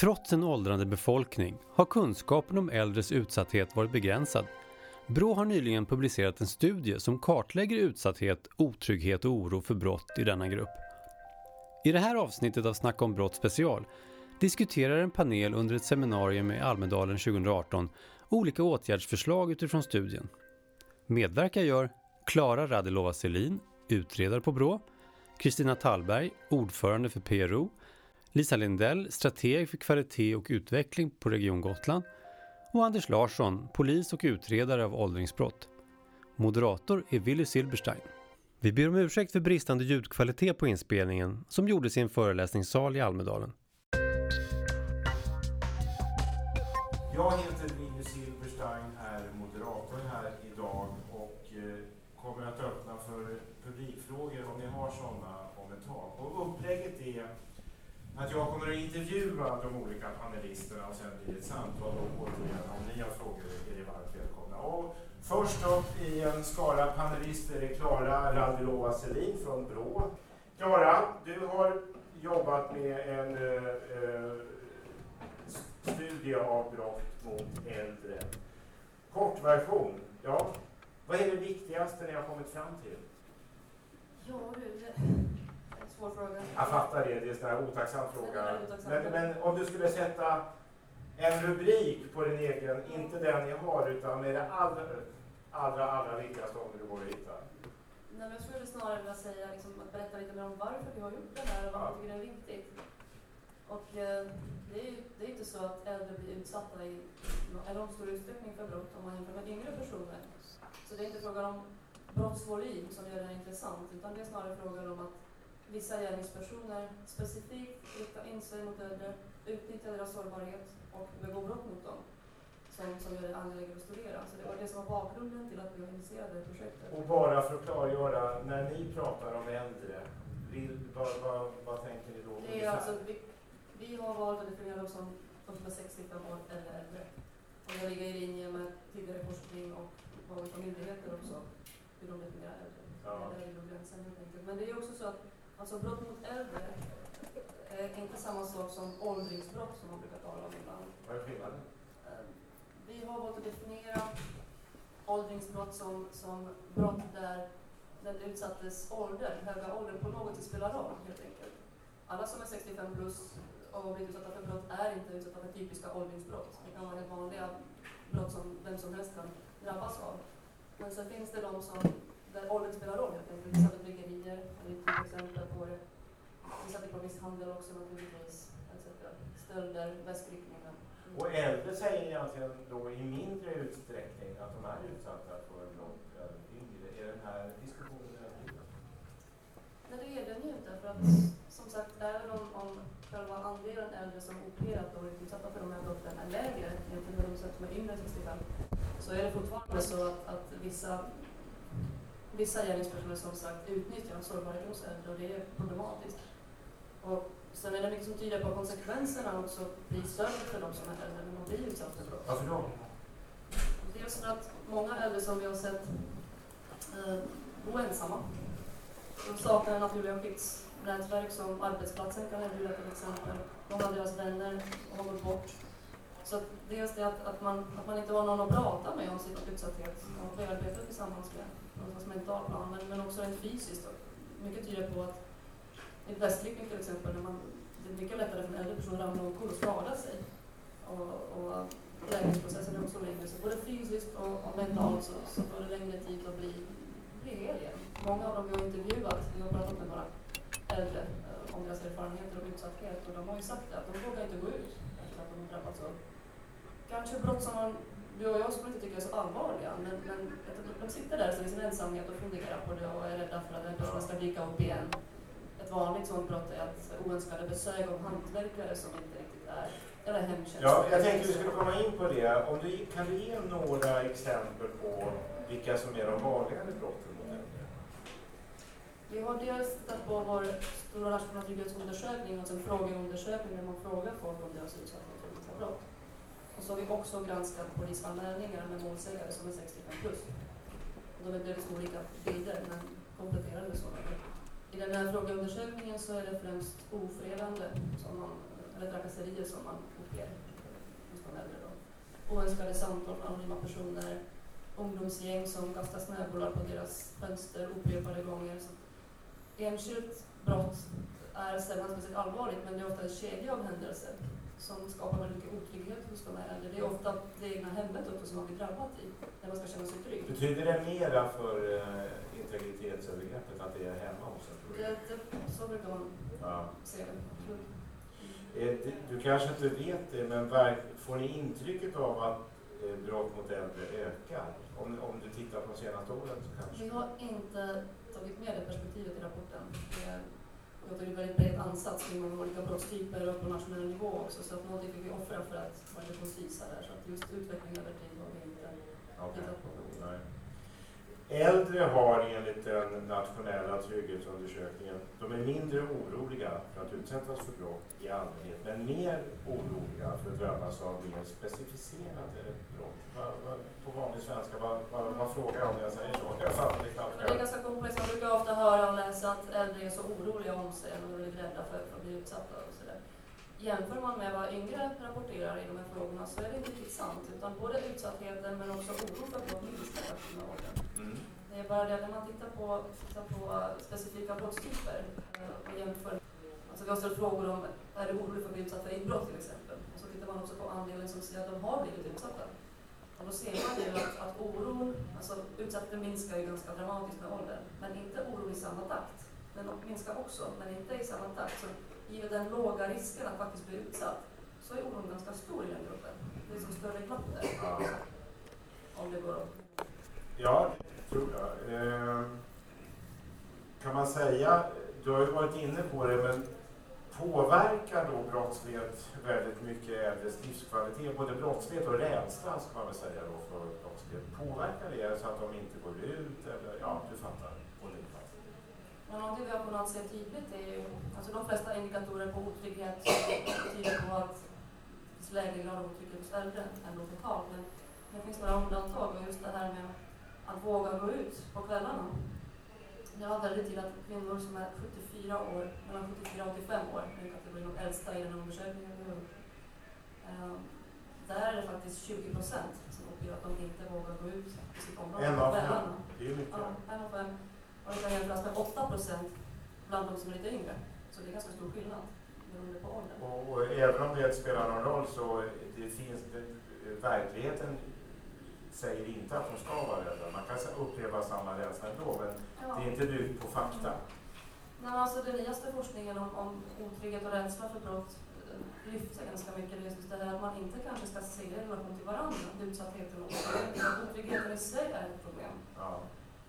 Trots en åldrande befolkning har kunskapen om äldres utsatthet varit begränsad. Brå har nyligen publicerat en studie som kartlägger utsatthet, otrygghet och oro för brott i denna grupp. I det här avsnittet av Snacka om brott special diskuterar en panel under ett seminarium i Almedalen 2018 olika åtgärdsförslag utifrån studien. Medverkar gör Klara Radilova Selin, utredare på Brå, Kristina Tallberg, ordförande för PRO, Lisa Lindell, strateg för kvalitet och utveckling på Region Gotland och Anders Larsson, polis och utredare av åldringsbrott. Moderator är Willy Silberstein. Vi ber om ursäkt för bristande ljudkvalitet på inspelningen som gjordes i en föreläsningssal i Almedalen. Jag heter Willy Silberstein, är moderator här idag och eh, kommer att öppna för publikfrågor om ni har sådana om ett tag. Och upplägget är att jag kommer att intervjua de olika panelisterna och sen blir det ett samtal och återigen om ni har frågor är ni varmt välkomna. Och först upp i en skara panelister är Klara Radilova Selin från Brå. Klara, du har jobbat med en eh, eh studie av brott mot äldre. Kortversion, ja. Vad är det viktigaste ni har kommit fram till? Ja du, svår fråga. Jag fattar det, det är en otacksam fråga. Men, men om du skulle sätta en rubrik på din egen, inte den ni har, utan med det allra, allra, allra viktigaste om du går att hitta. Nej, men jag skulle snarare vilja säga, liksom, att berätta lite mer om varför vi har gjort det här och vad ja. tycker är viktigt. Och eh, det är ju det är inte så att äldre blir utsatta i enormt stor utsträckning för brott om man jämför med yngre personer. Så det är inte frågan om brottsvolym som gör det intressant, utan det är snarare frågan om att vissa gärningspersoner specifikt riktar in sig mot äldre, utnyttjar deras sårbarhet och begår brott mot dem som, som gör det angeläget att studera. Så det var det som var bakgrunden till att vi initierade projektet. Och bara för att klargöra, när ni pratar om äldre, vad, vad, vad tänker ni då? Det är alltså, vi, vi har valt att definiera dem som de som är 65 år eller äldre. Och det ligger i linje med tidigare forskning och vad olika myndigheter också, hur de definierar äldre. Ja. Det är gränsen helt enkelt. Men det är också så att Alltså brott mot äldre är inte samma sak som åldringsbrott som man brukar tala om ibland. Vad är skillnaden? Eh, vi har valt att definiera åldringsbrott som, som brott där den utsattes ålder, höga ålder, på något sätt spelar roll helt enkelt. Alla som är 65 plus och har blivit utsatta för brott är inte utsatta för typiska åldringsbrott. Det kan vara helt vanliga brott som vem som helst kan drabbas av. Men sen finns det de som där åldern spelar roll helt enkelt. Vissa bedrägerier är ett exempel på det. Vissa typer av misshandel också naturligtvis, etc. Stölder, väskryckningar. Och äldre säger egentligen då i mindre utsträckning att de är utsatta för brott än yngre. Är den här diskussionen överdriven? Nej, det är den ju inte. För att som sagt, även om, om själva andelen äldre som opererat och varit utsatta för de här brotten är lägre jämfört med de som är yngre än 65 så är det fortfarande så att, att vissa vissa gärningspersoner som sagt utnyttjar sårbarhet hos äldre och det är problematiskt. Och sen är det mycket som tyder på att konsekvenserna också blir större för de som är äldre när de blir utsatta för brott. Varför då? Dels för att många äldre som vi har sett eh, bo ensamma. De saknar naturliga skyddsnätverk som arbetsplatsen kan erbjuda till exempel. Många av deras vänner har gått bort. Så dels det att, att, man, att man inte har någon att prata med om sin utsatthet och bearbeta tillsammans med någonstans mentalt plan, men, men också rent fysiskt. Mycket tyder på att i västryckning till exempel, när man, det är mycket lättare för en äldre person att ramla omkull och skada sig. Och, och läkningsprocessen är också längre, så både fysiskt och, och mentalt så, så tar det längre tid att bli, bli hel igen. Många av dem vi har intervjuat, vi har pratat med några äldre eh, om deras erfarenheter och utsatthet och de har ju sagt att de vågar inte gå ut efter att de har drabbats av kanske brott som man du och jag skulle inte tycka är så allvarliga, men, men de sitter där i sin ensamhet och funderar på det och är rädda för att den personen ska dyka upp igen. Ett vanligt sådant brott är att oönskade besök av hantverkare som inte riktigt är, eller hemtjänst. Ja, jag tänkte vi skulle komma in på det. Om du, kan du ge några exempel på vilka som är de vanligare brotten mot äldre? Vi har dels tittat på vår stora nationella trygghetsundersökning, alltså en frågeundersökning där man frågar folk om deras utsatthet för olika brott. Och så har vi också granskat polisanmälningar med målsägare som är 65 plus. Och de är delvis olika bilder, men kompletterande sådana. I den här frågeundersökningen så är det främst ofredande som man eller trakasserier som man uppger hos de äldre. Då. Oönskade samtal med anonyma personer, ungdomsgäng som kastar snöbollar på deras fönster upprepade gånger. Så enskilt brott är sällan speciellt allvarligt, men det är ofta en kedja av händelser som skapar väldigt mycket otrygghet hos de här äldre. Det är ofta det egna hemmet också som man blir drabbad i, där man ska känna sig trygg. Betyder det mera för uh, integritetsövergreppet att det är hemma också? Det, det, så brukar man ja. se det. Mm. Du kanske inte vet det, men får ni intrycket av att eh, brott mot äldre ökar? Om, om du tittar på de senaste åren så kanske? Vi har inte tagit med det perspektivet i rapporten. Låter en väldigt bred ansats många olika brottstyper och på nationell nivå också, så att någonting fick vi offra för att vara lite koncisa där. Så att just utveckling över tid har vi inte tittat på. Nej. Äldre har enligt den nationella trygghetsundersökningen, de är mindre oroliga för att utsättas för brott i allmänhet, men mer oroliga för att drabbas av mer specificerade brott. Va, va, på vanlig svenska, vad va, va, frågar jag om jag säger så? Jag fattar det knappt. Det är ganska komplext. Man brukar ofta höra och läsa att äldre är så oroliga om sig och är rädda för, att bli utsatta och sådär. Jämför man med vad yngre rapporterar i de här frågorna så är det inte riktigt sant, utan både utsattheten men också oron för brott minskar med åldern. Mm. Det är bara det när man tittar på, tittar på specifika brottstyper eh, och jämför. Alltså vi har ställt frågor om, är du orolig för att bli utsatt för inbrott till exempel? Och så tittar man också på andelen som säger att de har blivit utsatta. Och då ser man ju att, att oron, alltså utsattheten minskar ju ganska dramatiskt med åldern, men inte oron i samma takt. Den minskar också, men inte i samma takt. Så givet den låga risken att faktiskt bli utsatt, så är oron ganska stor i den gruppen. Det är som större glapp där. Om det går att... Ja, det tror jag. Eh, kan man säga, du har ju varit inne på det, men påverkar då brottslighet väldigt mycket äldres livskvalitet? Både brottslighet och rädsla, ska man väl säga då, för brottslighet. Påverkar det så att de inte går ut? Eller, ja, du fattar. Men någonting vi har kunnat se tydligt är ju, alltså de flesta indikatorer på otrygghet tyder på att det finns lägre grad av otrygghet hos äldre än då totalt. Men det finns några undantag och just det här med att våga gå ut på kvällarna. Var väldigt tydligt att kvinnor som är 74 år, mellan 74 och 85 år, den kategorin de äldsta i den undersökningen, uh, där är det faktiskt 20 procent som uppger att de inte vågar gå ut i sitt område på kvällarna. Det är mycket. Ja, en av fem. Och det kan jämföras med 8 procent bland de som är lite yngre. Så det är ganska stor skillnad beroende på ålder. Och, och även om det spelar någon roll så det finns det, verkligheten säger inte att de ska vara rädda. Man kan uppleva samma rädsla ändå, men ja. det är inte byggt på fakta. Nej, alltså den nyaste forskningen om, om otrygghet och rädsla för brott eh, lyfter ganska mycket just det där att man inte kanske ska se i relation till varandra, utsattheten och otryggheten i sig är ett problem. Ja.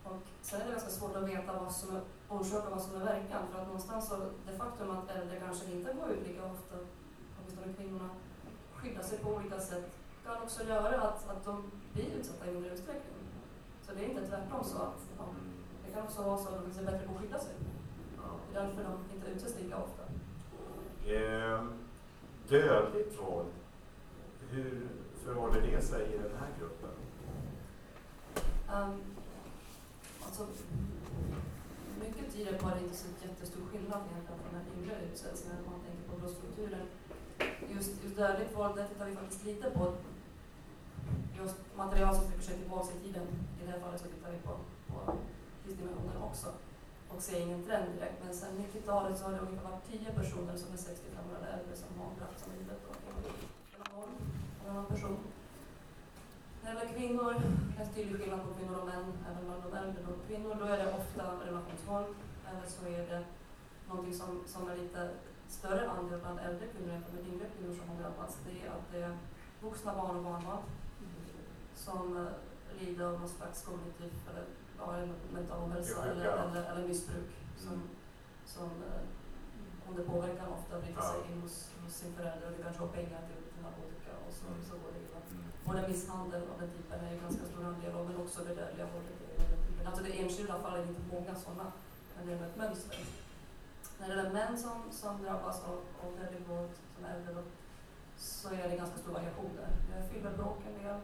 Och sen är det ganska svårt att veta vad som är orsak och vad som är verkan. För att någonstans så, det faktum att äldre kanske inte går ut lika ofta, åtminstone kvinnorna, skyddar sig på olika sätt, kan också göra att, att de blir utsatta i mindre utsträckning. Så det är inte tvärtom så att ja, det kan också vara så att de är bättre på att skydda sig. Ja, det är därför de inte utsätts lika ofta. Eh, dödligt våld, hur förhåller det sig i den här gruppen? Um, Alltså, mycket tyder på att det inte är så jättestor skillnad egentligen från när yngre utsätts när man tänker på brottsstrukturen. Just, just dödligt våld, det tittar vi faktiskt lite på. Just material som sträcker sig tillbaka i tiden. I det här fallet så tittar vi på, på tidsdimensionen också och ser ingen trend direkt. Men sen 90-talet så har det ungefär varit 10 personer som är 65 år eller äldre som har bragts om livet. En annan person. När det gäller kvinnor, en tydlig skillnad på kvinnor och män, även bland de äldre. Då. Kvinnor, då är det ofta relationsvåld, eller så är det någonting som, som är lite större andel bland äldre kvinnor än med yngre kvinnor som har drabbats. Det är att det är vuxna barn och barnbarn som uh, lider av någon slags kognitiv eller ja, mental ohälsa eller, eller, eller missbruk som, mm. som uh, under påverkan ofta bryter sig in hos, hos sin förälder och det kanske har pengar till, till narkotika och så, mm. så går det illa. Mm. Både misshandel av den typen är ganska stor andel av, men också det dödliga våldet. Alltså det enskilda fallet är inte många sådana, men det är ett mönster. När det är män som, som drabbas av, av dödligt våld, som äldre, så är det ganska stor variation där. Det är fyllebråk en del.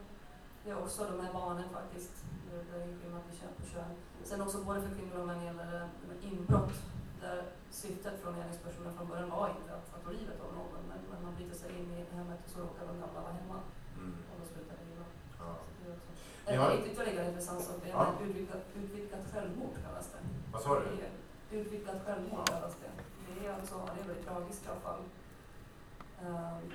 Det är också de här barnen faktiskt, det är en skillnad i kön på kön. Sen också både för kvinnor och män gäller det inbrott, där syftet från gärningspersonen från början var inte att, att ta livet av någon, men, men så råkar de gamla vara hemma Mm. och då slutar det illa. Ja. En har- ytterligare intressant sak är Ja. utvidgat, utvidgat självmord kallas det. Vad sa du? Utvidgat självmord kallas det. Det är alltså, det är väldigt tragiska fall. Um,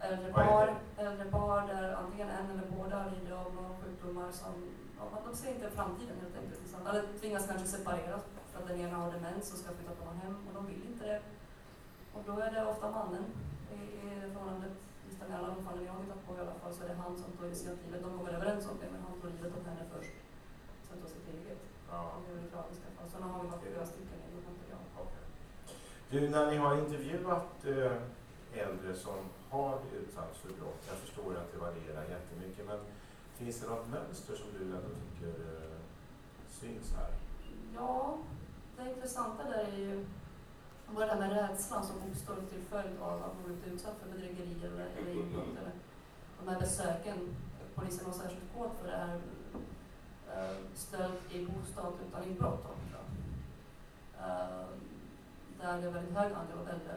äldre, par, äldre par där antingen en eller båda lider av några sjukdomar som, ja, de ser inte framtiden helt enkelt. Liksom. Eller tvingas kanske separeras för att den ena har demens och ska flytta på någon hem och de vill inte det. Och då är det ofta mannen i, i förhållandet, nästan i alla de fallen jag har tittat på i alla fall, så är det han som tar initiativet. De kommer överens om det, men han tar livet av henne först. Sen tar sitt eget. Ja. Det är väldigt tragiska fall. Sådana har vi varit flera stycken i vårt material. Du, när ni har intervjuat eh, äldre som har utsatts för brott, jag förstår att det varierar jättemycket, men finns det något mönster som du ändå tycker eh, syns här? Ja, det intressanta där är ju bara det här med rädslan som uppstår till följd av att man blivit utsatt för bedrägerier eller, eller inbrott. Eller de här besöken, polisen har särskilt hård för det här eh, stöld i bostad utan inbrott också. Eh, där det är väldigt hög andel av äldre.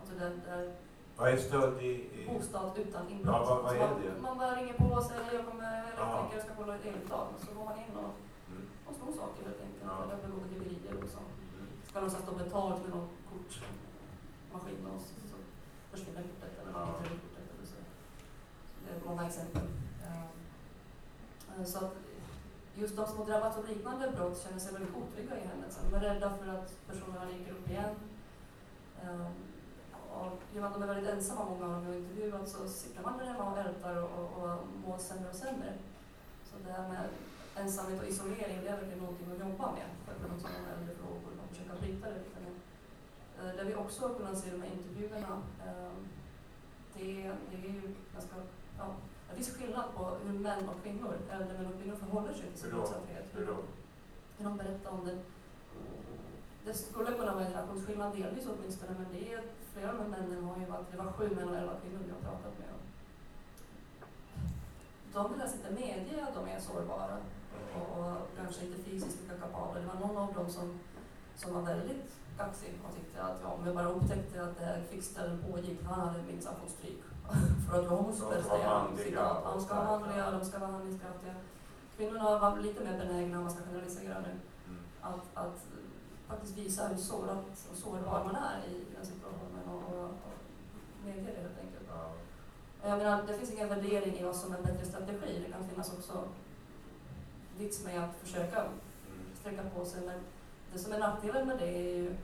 Alltså där, där vad är stöld i... i bostad utan inbrott. Ja, vad- vad man, det? Man bara ringer på och säger jag kommer Ja. jag ska kolla ett eluttag. Och så går man in och, Mm. och snor saker helt enkelt. Ja. Eller begår bedrägerier och så. Mm. Ska någonstans stå betalt med någon kortmaskin och så, så försvinner kortet eller Ja. kortet eller så. Det är många exempel. Eh, eh, Så att just de som har drabbats av liknande brott känner sig väldigt otrygga i hemmet. De är rädda för att personerna dyker upp igen. Och i och med att de är väldigt ensamma, många av dem har intervjuat, så sitter man där hemma och ältar och, och, och mår sämre och sämre. Så det här med ensamhet och isolering, det är verkligen någonting att jobba med för att kunna ta de äldre frågor och försöka bryta det lite mer. Eh, Det vi också har kunnat se med intervjuerna, eh, det, det är ju ganska, ja, det finns skillnad på hur män och kvinnor, äldre män och kvinnor förhåller sig till sin utsatthet. Hur då? Hur de berättar om det. Det skulle kunna vara en generationsskillnad delvis åtminstone, men det är flera av de männen har ju varit, det var sju män och elva kvinnor vi har pratat med. De vill alltså inte medge att de är sårbara och, och kanske inte fysiskt lika kapabla. Det var någon av dem som, som var väldigt kaxig och tyckte att ja, om jag bara upptäckte att det här fixställen pågick, han hade minsann fått stryk. För att jag ska vara säga citat, de ska vara manliga, de ska vara handlingskraftiga. Kvinnorna var lite mer benägna, om man ska generalisera nu, Mm. att, att faktiskt visa hur sårat och sårbar man är i den situationen och, och, och medge det helt enkelt. Ja. Och Jag menar, det finns ingen värdering i vad som är en bättre strategi. Det kan finnas också vits med att försöka Mm. sträcka på sig. Men det som är nackdelen med det är ju,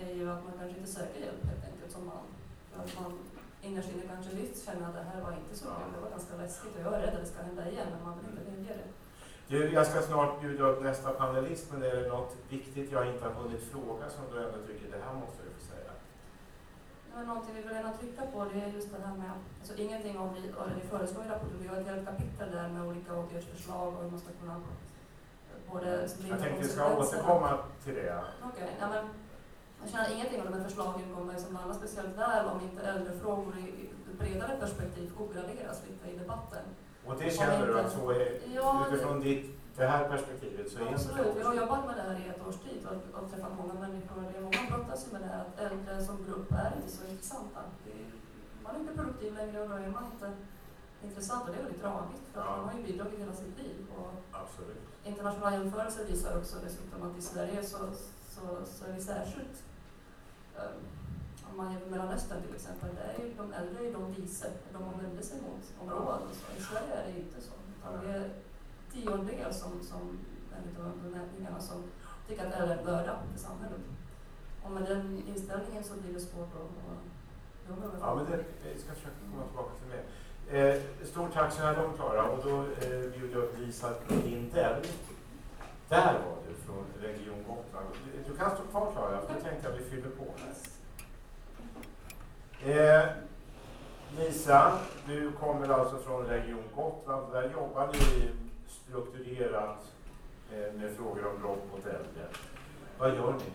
är ju att man kanske inte söker hjälp helt enkelt som man. För att man innerst inne kanske visst känner att det här var inte så kul, det var ganska läskigt och jag är rädd att det ska hända igen, men man vill inte medge det. Du, jag ska snart bjuda upp nästa panelist, men är det något viktigt jag inte har hunnit fråga som du ändå tycker det här måste du få säga? Men någonting vi vill gärna trycka på det är just det här med, alltså ingenting av det det vi föreslår i rapporten, vi har ett helt kapitel där med olika åtgärdsförslag och hur man ska kunna både Jag tänkte vi ska återkomma till det. Okej, ja, men jag känner ingenting av de här förslagen kommer som landa speciellt väl om inte äldrefrågor i bredare perspektiv uppgraderas lite i debatten. Och det känner du att så är, Ja, utifrån ditt, det här perspektivet så är inte Absolut, vi har jobbat med det här i ett års tid och, och träffat många människor. Det är många brottas ju med det här att äldre som grupp är inte så intressanta. Det man är inte produktiv längre och då är man inte intressant och det är väldigt tragiskt för Ja. man har ju bidragit hela sitt liv. Och Absolut. internationella jämförelser visar också dessutom att i Sverige så, så, så är vi särskilt um, man jämför Mellanöstern till exempel, det är ju de äldre är de vise, de man vänder sig mot om råd. och så. I Sverige är det inte så. Utan det är tiondel som, som enligt de mätningarna som tycker att äldre är en börda för samhället. Och med den inställningen så blir det svårt att, att jobba med Ja, men det, vi ska försöka komma tillbaka till det. Eh, stort tack så här långt Klara och då eh, bjuder jag upp Lisa Lindell. Där var du från Region Gotland. Du, du kan stå kvar Klara, för det tänkte jag vi fyller på. Eh, Lisa, du kommer alltså från Region Gotland. Där jobbar ni strukturerat eh, med frågor om brott mot äldre. Vad gör ni?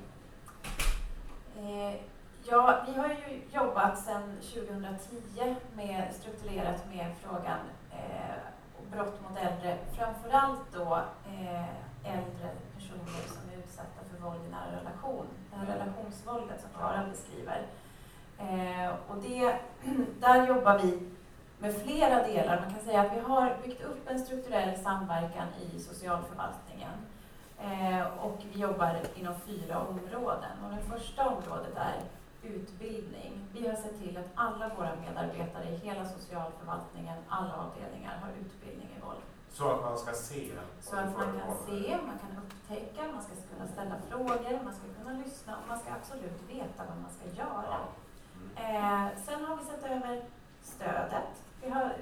Eh, ja, vi har ju jobbat sedan 2010 med strukturerat med frågan eh, brott mot äldre. Framförallt då eh, äldre personer som är utsatta för våld i nära relation. Det här relationsvåldet som Klara beskriver. Eh, och det, där jobbar vi med flera delar. Man kan säga att vi har byggt upp en strukturell samverkan i socialförvaltningen. Eh, och vi jobbar inom fyra områden. Och det första området är utbildning. Vi har sett till att alla våra medarbetare i hela socialförvaltningen, alla avdelningar, har utbildning i våld. Så att man ska se? Så att man kan se, man kan upptäcka, man ska kunna ställa frågor, man ska kunna lyssna och man ska absolut veta vad man ska göra. Eh, sen har vi sett över stödet. Vi har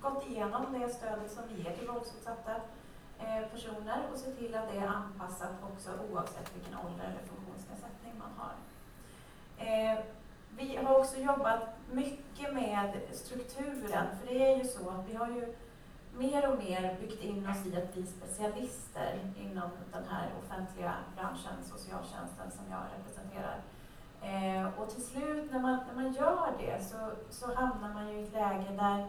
gått igenom det stödet som vi ger till våldsutsatta eh, personer och sett till att det är anpassat också oavsett vilken ålder eller funktionsnedsättning man har. Eh, vi har också jobbat mycket med strukturen, för det är ju så att vi har ju mer och mer byggt in oss i att bli specialister inom den här offentliga branschen, socialtjänsten, som jag representerar. Eh, och till slut när man, när man gör det så, så hamnar man ju i ett läge där,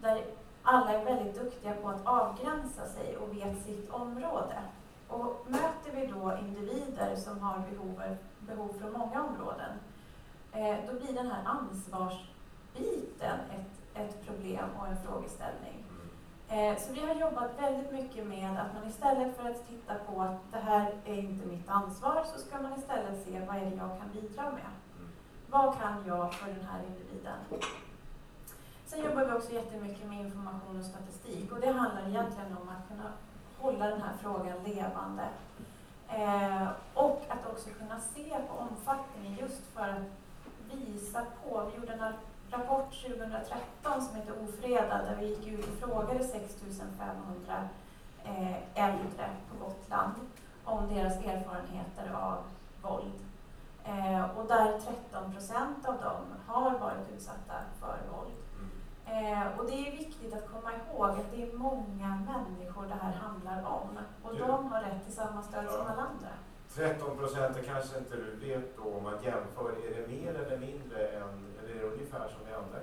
där alla är väldigt duktiga på att avgränsa sig och vet sitt område. Och möter vi då individer som har behov, behov från många områden, eh, då blir den här ansvarsbiten ett, ett problem och en frågeställning. Eh, så vi har jobbat väldigt mycket med att man istället för att titta på att det här är inte mitt ansvar så ska man istället se vad är det jag kan bidra med. Vad kan jag för den här individen? Sen jobbar vi också jättemycket med information och statistik och det handlar egentligen om att kunna hålla den här frågan levande. Eh, och att också kunna se på omfattningen just för att visa på. Vi gjorde en rapport 2013 som heter Ofredad där vi gick ut och frågade 6500 eh, äldre på Gotland om deras erfarenheter av våld. Eh, och där 13 procent av dem har varit utsatta för våld. Eh, och det är viktigt att komma ihåg att det är många människor det här handlar om och de har rätt till samma stöd som alla andra. 13 procent, det kanske inte du vet då om man jämför, är det mer eller mindre än, eller är det ungefär som i andra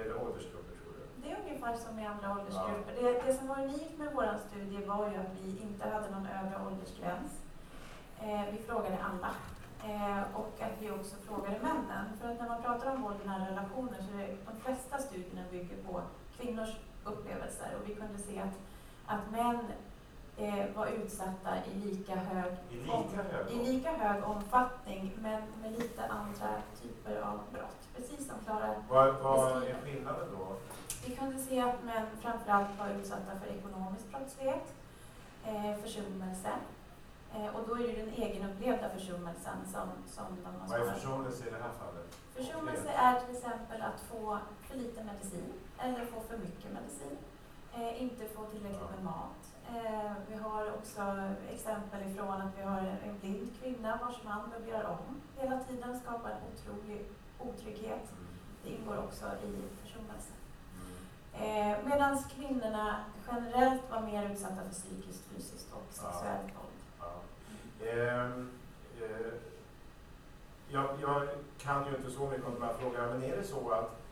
eller åldersgrupper tror du? Det är ungefär som i andra åldersgrupper. Ja. Det, det som var unikt med vår studie var ju att vi inte hade någon övre åldersgräns. Eh, vi frågade alla. Eh, och att vi också frågade männen. För att när man pratar om våld i nära relationer så är det, de flesta studierna bygger på kvinnors upplevelser och vi kunde se att, att män eh, var utsatta i lika, hög I, lika hög, i lika hög omfattning men med lite andra typer av brott. Precis som Klara Vad, vad är skillnaden då? Vi kunde se att män framförallt var utsatta för ekonomisk brottslighet, eh, försummelse, Eh, och då är det den egenupplevda försummelsen som, som de har Vad är försummelse i det här fallet? Försummelse är till exempel att få för lite medicin eller få för mycket medicin. Eh, inte få tillräckligt med mat. Eh, vi har också exempel ifrån att vi har en blind kvinna vars man göra om hela tiden, skapar en otrolig otrygghet. Mm. Det ingår också i försummelse. Mm. Eh, Medan kvinnorna generellt var mer utsatta för psykiskt, fysiskt och sexuellt våld. Ehm, eh, jag, jag, kan ju inte så mycket om de här frågorna, men är det så att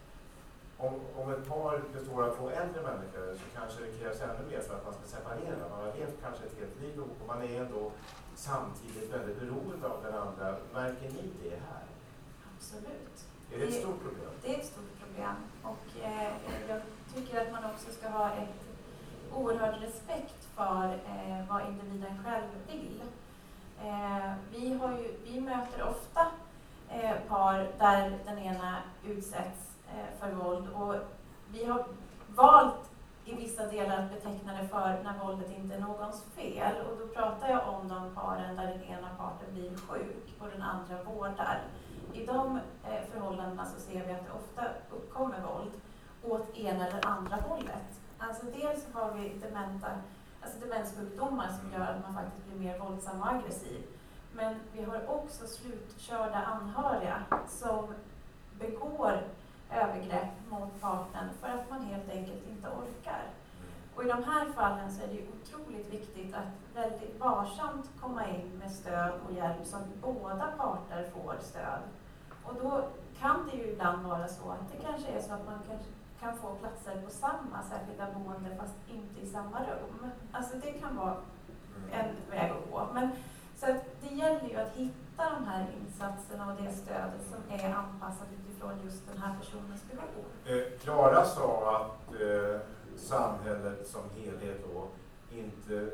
om, om ett par består av två äldre människor så kanske det krävs ännu mer för att man ska separera. Man har levt kanske ett helt liv ihop och man är ändå samtidigt väldigt beroende av den andra. Märker ni det här? Absolut. Är det ett stort problem? Det är ett stort problem och eh, jag tycker att man också ska ha ett oerhörd respekt för eh, vad individen själv vill. Eh, vi, har ju, vi möter ofta eh, par där den ena utsätts Eh, för våld och vi har valt i vissa delar att beteckna det för när våldet inte är någons fel. Och då pratar jag om de paren där den ena parten blir sjuk och den andra vårdar. I de eh, förhållandena så ser vi att det ofta uppkommer våld åt ena eller andra hållet. Alltså dels har vi dementa alltså demenssjukdomar som gör att man faktiskt blir mer våldsam och aggressiv. Men vi har också slutkörda anhöriga som begår övergrepp mot partnern för att man helt enkelt inte orkar. Och i de här fallen så är det ju otroligt viktigt att väldigt varsamt komma in med stöd och hjälp så att båda parter får stöd. Och då kan det ju ibland vara så att det kanske är så att man kanske kan få platser på samma särskilda boende fast inte i samma rum. Alltså det kan vara en väg att gå. Men, så att det gäller ju att hitta de här insatserna och det stödet som är anpassat utifrån just den här personens behov. Klara Eh, sa att eh, samhället som helhet då inte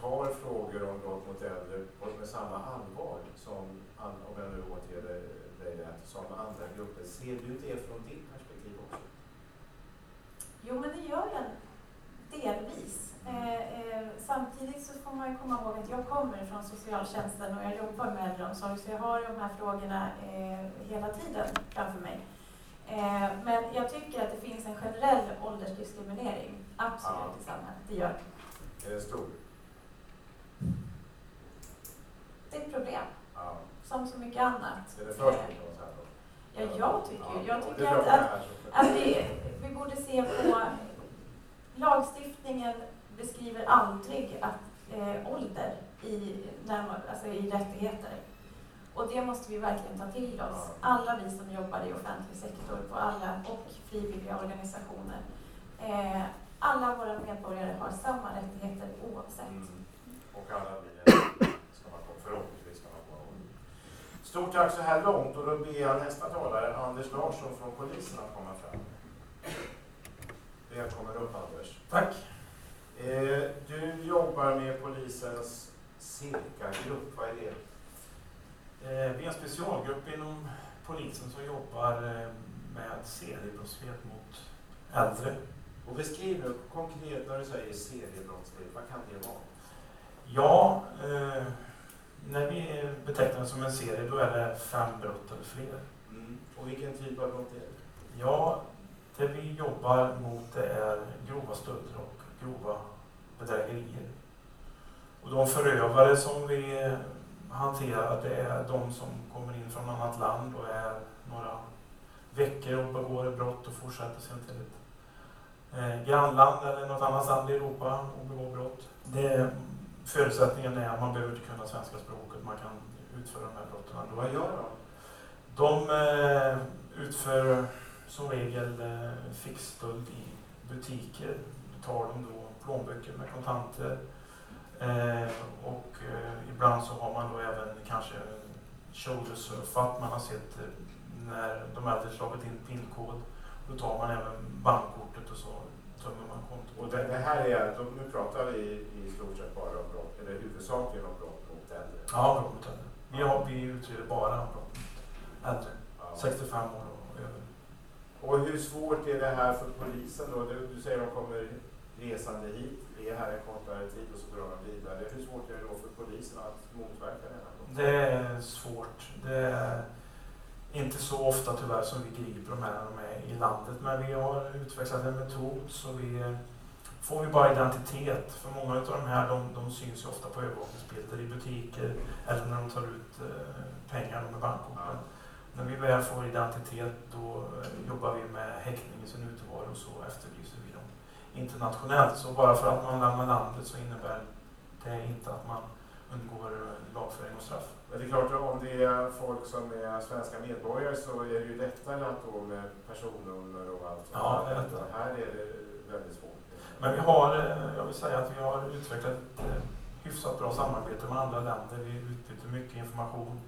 tar frågor om brott mot äldre med samma allvar som, om jag nu återger dig rätt, som andra grupper. Ser du det från ditt perspektiv också? Jo, men det gör jag delvis. Eh, eh, ju komma ihåg att jag kommer från socialtjänsten och jag jobbar med äldreomsorg så jag har de här frågorna eh, hela tiden framför mig. Eh, men jag tycker att det finns en generell åldersdiskriminering, absolut, ja. i samhället. Det gör det. Är det stor? Det är ett problem. Ja. Som så mycket annat. Är det för Ja, jag tycker, ja, jag tycker att, att, att vi, vi borde se på lagstiftningen beskriver aldrig att eh, ålder i, när, alltså i rättigheter. Och det måste vi verkligen ta till oss. Alla vi som jobbar i offentlig sektor på alla och frivilliga organisationer. Eh, alla våra medborgare har samma rättigheter oavsett. Mm. Och alla vi ska man förhoppningsvis ska man vara Stort tack så här långt och då ber jag nästa talare, Anders Larsson från polisen, att komma fram. Välkommen upp Anders. Tack. Eh, du jobbar med polisens cirka-grupp, vad är det? Eh, vi är en specialgrupp inom polisen som jobbar eh, med seriebrottslighet mot äldre. Och beskriv nu konkret när du säger seriebrottslighet, vad kan det vara? Ja, eh, när vi betecknar det som en serie då är det fem brott eller fler. Mm. Och vilken typ av brott är det? Ja, det vi jobbar mot det är grova stölder och grova bedrägerier. Och de förövare som vi eh, hanterar det är de som kommer in från annat land och är några veckor och begår ett brott och fortsätter sen till ett eh, grannland eller något annat land i Europa och begår brott. Det, förutsättningen är att man behöver inte kunna svenska språket, man kan utföra de här brotten. Vad gör de? De eh, utför som regel eh, i butiker. Då tar de då plånböcker med kontanter. Eh, och eh, ibland så har man då även kanske shouldersurfat. Man har sett eh, när de äldre slagit in pinkod. Då tar man även bankkortet och så tömmer man kontot. Och det, det här är, nu pratar vi i stort sett bara om brott, eller huvudsakligen om brott mot äldre? Ja, brott mot äldre. Vi, har, vi utreder bara brott mot äldre. Ja. 65 år och över. Och hur svårt är det här för polisen då? Du, du säger att de kommer resande hit, är här en kortare tid och så drar de vidare. Hur svårt är det då för polisen att motverka det här? Det är svårt. Det är inte så ofta tyvärr som vi griper de här när de är i landet, men vi har utvecklat en metod så vi får vi bara identitet. För många av de här de, de syns ju ofta på övervakningsbilder i butiker eller när de tar ut eh, pengar med bankkorten. När vi väl får identitet då jobbar vi med häktning i sin utevaro och så efterlyser vi internationellt. Så bara för att man lämnar landet så innebär det inte att man undgår eh, lagföring och straff. Men det är klart, om det är folk som är svenska medborgare så är det ju lättare att då med personnummer och allt Ja, det är lättare. Här är det väldigt svårt. Men vi har, eh, jag vill säga att vi har utvecklat ett hyfsat bra samarbete med andra länder. Vi utbyter mycket information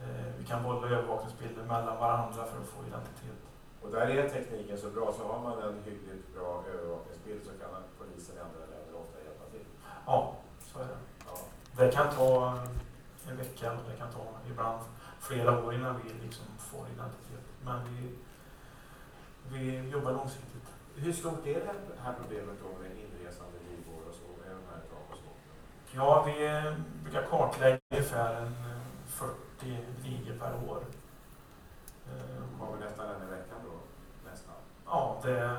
Eh, vi kan bolla övervakningsbilder mellan varandra för att få identitet. Och där är tekniken så bra, så har man en hyggligt bra övervakningsbild så kan polisen i andra länder ofta hjälpa till. Ja, så är det. Ja. Det kan ta en vecka, det kan ta ibland flera år innan vi liksom får identitet. Men vi, vi jobbar långsiktigt. Hur stort är det här problemet då med inresande ligor och så, med de här och så? Ja, vi brukar kartlägga ungefär en 40 ligor per år. Kommer nästan en i veckan då? Ja, det,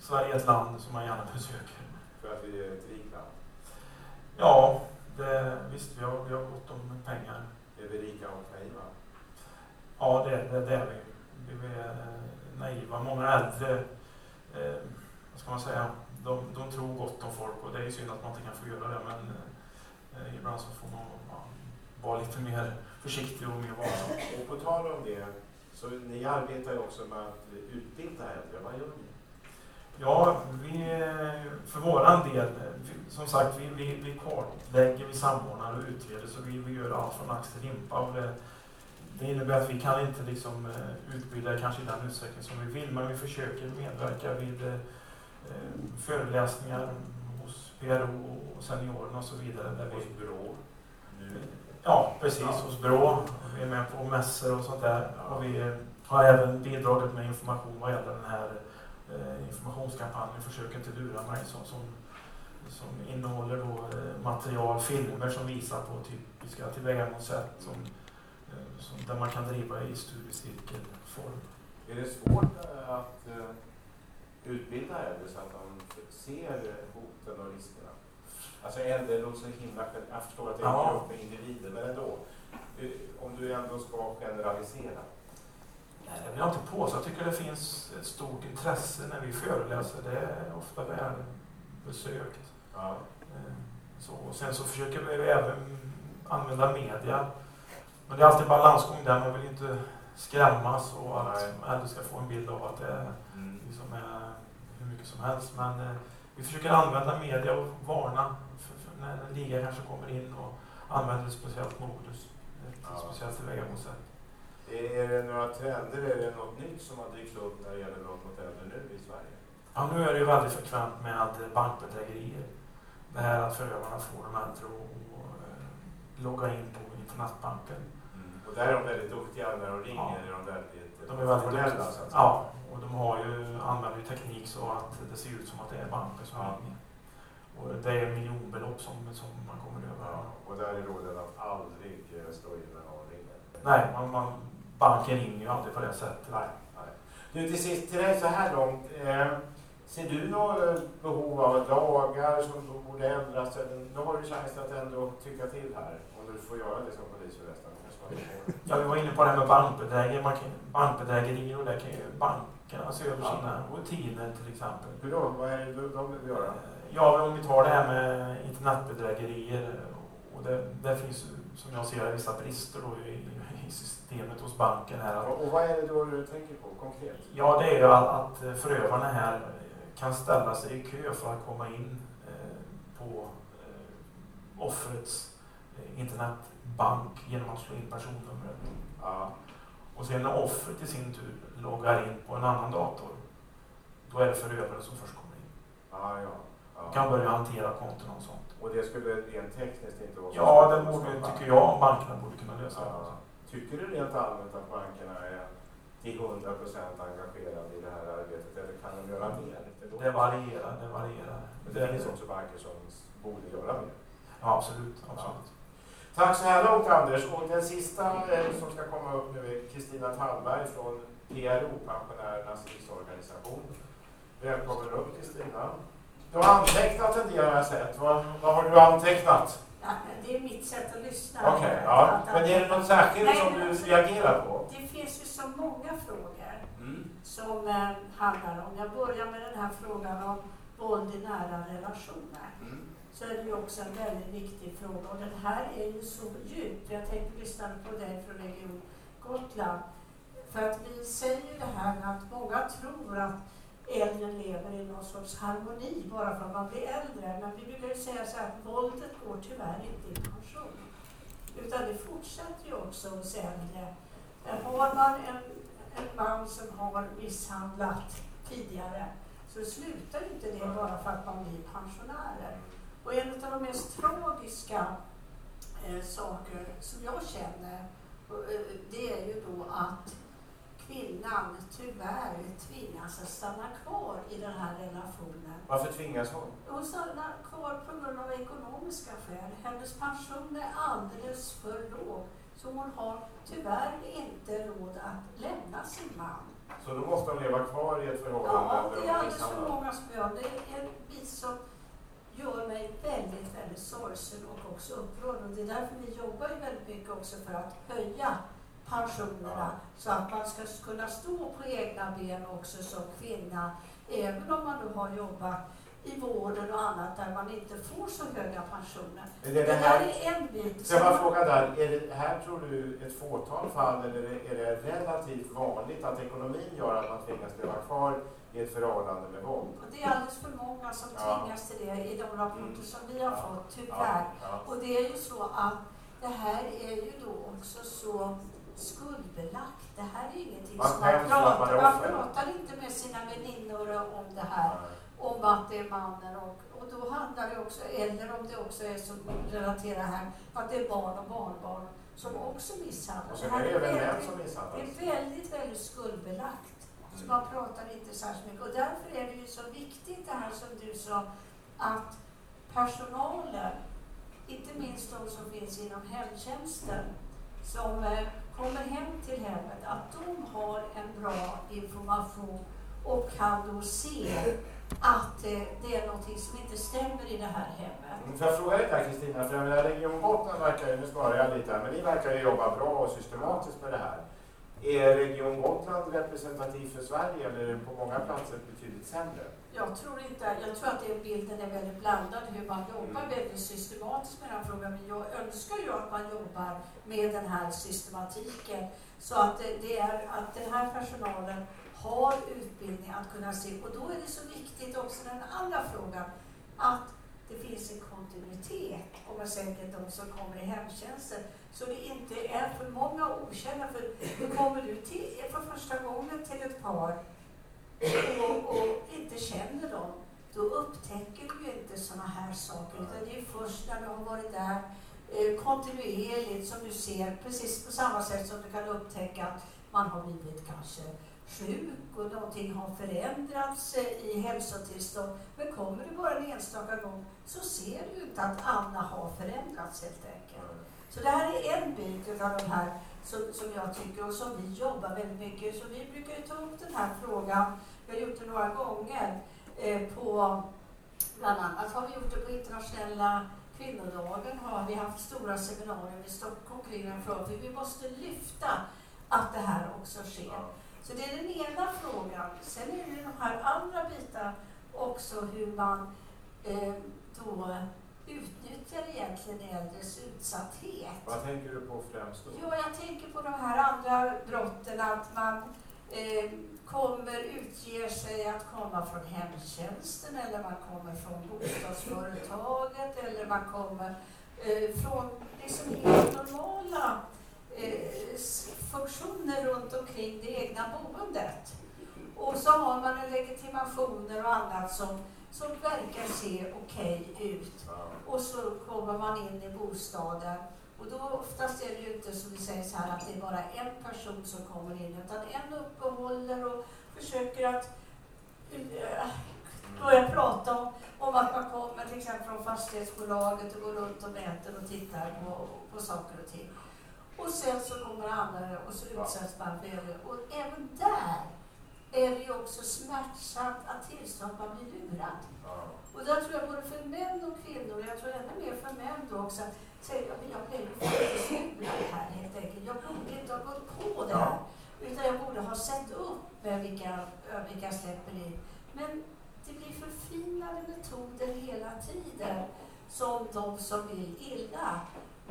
Sverige är ett land som man gärna besöker. För att vi är ett rikt land? Ja, det, visst vi har, vi har gott om pengar. Är vi rika och naiva? Ja, det, det, det är vi. Vi är naiva. Många äldre, eh, vad ska man säga, de, de tror gott om folk och det är synd att man inte kan få göra det men eh, ibland så får man vara lite mer försiktig och mer varsam. Och på tal om det, så ni arbetar ju också med att utbilda äldre. Vad gör ni? Ja, vi, för våran del, som sagt, vi, vi, vi kartlägger, vi samordnar och utreder så vi, vi gör allt från ax till limpa. Och det, det innebär att vi kan inte liksom eh, utbilda kanske i den utsträckning som vi vill, men vi försöker medverka vid eh, föreläsningar hos PRO och seniorerna och så vidare. Där Hos vi, Brå. Nu. Ja, precis, Ja. hos BRÅ. Vi är med på mässor och sånt där. Och vi har även bidragit med information vad gäller den här eh, informationskampanjen Försök inte lura mig som, som, som innehåller då, eh, material, filmer som visar på typiska tillvägagångssätt som, eh, som, där man kan driva i studiecirkelform. Är det svårt att utbilda äldre så att de ser hoten och riskerna? Alltså äldre låter så himla... Jag förstår att det är en Ja. grupp med individer, men ändå. Om du ändå ska generalisera. Nej, det vill jag inte påstå. Jag tycker det finns ett stort intresse när vi föreläser. Det är ofta välbesökt. Ja. Eh, Så, och sen så försöker vi även använda media. Men det är alltid balansgång där. Man vill inte skrämmas och att äldre ska få en bild av att det är, Mm. liksom är hur mycket som helst. Men eh, vi försöker använda media och varna när en liga kanske kommer in och använder ett speciellt modus. Ett Ja. speciellt tillvägagångssätt. Är det några trender, är det något nytt som har dykt upp när det gäller brott mot äldre nu i Sverige? Ja, nu är det ju väldigt frekvent med bankbedrägerier. Det här att förövarna får de äldre att eh, logga in på internetbanken. Och där är de väldigt duktiga när de ringer. Ja. Är de väldigt De är väldigt duktiga. Ja, och de har ju, använder ju teknik så att det ser ut som att det är banker som Ja. ringer. Och det är miljonbelopp som, som man kommer över. Ja, och där är rådet att aldrig eh, slå in när någon ringer. Nej, man, man, banken ringer ju aldrig på det sättet. Nej, nej. Du, till sist till dig så här långt. Eh, ser du något behov av lagar som borde ändras? Nu har du chans att ändå tycka till här. Om du får göra det som polis förresten. Ja, vi var inne på det här med bankbedrägerier. Man kan, bankbedrägerier och där kan ju bankerna se över sina rutiner till exempel. Hur då? Vad är det de vill göra? Ja, om vi tar det här med internetbedrägerier och det, det finns som jag ser vissa brister då i, i systemet hos banken här. Att, Och, och vad är det då du tänker på konkret? ja, det är ju att, att förövarna här kan ställa sig i kö för att komma in eh, på eh, offrets eh, internetbank genom att slå in personnumret. Ja, Och sen när offret i sin tur loggar in på en annan dator, då är det förövaren som först kommer in. ja, ja. Ja. kan börja hantera konton och sånt. Och det skulle rent tekniskt inte vara så Ja, det borde, tycker jag, bankerna borde kunna lösa. Ja. Tycker du rent allmänt att bankerna är till 100 procent engagerade i det här arbetet eller kan de göra mer? Det, Det varierar, det varierar. Men det finns också banker som borde göra mer. Ja, absolut. absolut. Tack så här långt Anders. Och den sista eh, som ska komma upp nu är Kristina Tallberg från PRO, Pensionärernas riksorganisation. Välkommen upp Kristina. Du har antecknat en del har jag sett. Vad, vad har du antecknat? Ja, det är mitt sätt att lyssna. Okej, ja. Men är det något särskilt Nej, som du alltså- reagerar på? Det finns ju så många frågor Mm. som eh, handlar om, jag börjar med den här frågan om våld i nära relationer. Mm. Så är det ju också en väldigt viktig fråga och den här är ju så djup. Jag tänkte lyssna på dig från Region Gotland. För att vi säger ju det här att många tror att äldre lever i någon sorts harmoni bara för att man blir äldre. Men vi brukar ju säga så här att våldet går tyvärr inte i pension. Utan det fortsätter ju också hos äldre. Har man en, en man som har misshandlat tidigare så slutar ju inte det bara för att man blir pensionärer. Och en av de mest tragiska eh, saker som jag känner eh, det är ju då att kvinnan tyvärr tvingas att stanna kvar i den här relationen. Varför tvingas hon? Hon stannar kvar på grund av ekonomiska skäl. Hennes pension är alldeles för låg. Så hon har tyvärr inte råd att lämna sin man. Så då måste hon leva kvar i ett förhållande Ja, det är alldeles för många som gör. Det är en bit som gör mig väldigt, väldigt sorgsen och också upprörd. Och det är därför vi jobbar väldigt mycket också för att höja pensionerna så att man ska kunna stå på egna ben också som kvinna. Även om man nu har jobbat i vården och annat där man inte får så höga pensioner. Är det Det här, är en bit. så jag bara fråga där, är det här tror du ett fåtal fall eller är det relativt vanligt att ekonomin gör att man tvingas leva kvar i ett förhållande med våld? Och det är alldeles för många som Ja. tvingas till det i de rapporter som vi har Ja. fått, tyvärr. Ja, Och det är ju så att det här är ju då också så skuldbelagt. Det här är ingenting Man som man pratar är Man pratar inte med sina väninnor om det här om att det är mannen och, och då handlar det också, eller om det också är som relaterar här, att det är barn och barnbarn som också misshandlas. Sen här är det väldigt- som det misshandlas. är väldigt, väldigt skuldbelagt. Så man pratar inte särskilt mycket. Och därför är det ju så viktigt det här som du sa, att personalen, inte minst de som finns inom hemtjänsten, som eh, kommer hem till hemmet, att de har en bra information och kan då se att eh, det är någonting som inte stämmer i det här hemmet. Mm, får jag fråga dig där Kristina, för jag menar, Region Gotland verkar ju, nu sparar jag lite här, men ni verkar ju jobba bra och systematiskt med det här. Är Region Gotland representativ för Sverige eller är det på många platser betydligt sämre? Jag tror inte, jag tror att det, bilden är väldigt blandad hur man jobbar Mm. väldigt systematiskt med den här frågan. Men jag önskar ju att man jobbar med den här systematiken så att det, det är att den här personalen har utbildning att kunna se. Och då är det så viktigt också den andra frågan att det finns en kontinuitet om man säger de som kommer i hemtjänsten. Så det inte är för många okända. För då kommer du till, för första gången till ett par och, och inte känner dem, då upptäcker du ju inte sådana här saker. Utan det är först när du har varit där eh, kontinuerligt som du ser, precis på samma sätt som du kan upptäcka att man har blivit kanske sjuk och någonting har förändrats eh, i hälsotillstånd. Men kommer du bara en enstaka gång så ser du inte att Anna har förändrats helt enkelt. Så det här är en bit av de här som, som jag tycker och som vi jobbar väldigt mycket. Så vi brukar ju ta upp den här frågan, vi har gjort det några gånger, eh, på bland annat har vi gjort det på internationella kvinnodagen, har vi haft stora seminarier i Stockholm kring den frågan, för vi måste lyfta att det här också sker. Så det är den ena frågan. Sen är det de här andra bitarna också hur man eh, då utnyttjar egentligen äldres utsatthet. Vad tänker du på främst då? Ja, jag tänker på de här andra brotten, att man eh, kommer, utger sig att komma från hemtjänsten eller man kommer från bostadsföretaget eller man kommer eh, från liksom helt normala eh, funktioner runt omkring det egna boendet. Och så har man en legitimationer och annat som, som verkar se okej ut. Och så kommer man in i bostaden och då oftast är det ju inte som vi säger så här att det är bara en person som kommer in utan en uppehåller och försöker att eh, börja prata om, om att man kommer till exempel från fastighetsbolaget och går runt och mäter och tittar på, på saker och ting. Och sen så kommer andra och så utsätts man för. Och även där är det ju också smärtsamt att tillstå att man blir lurad. Och där tror jag både för män och kvinnor, jag tror ännu mer för män då också, att säga att jag blev faktiskt lurad här helt enkelt. Jag borde inte ha gått på det här. Utan jag borde ha sett upp med vilka jag släpper in. Men det blir förfinade metoder hela tiden som de som vill illa.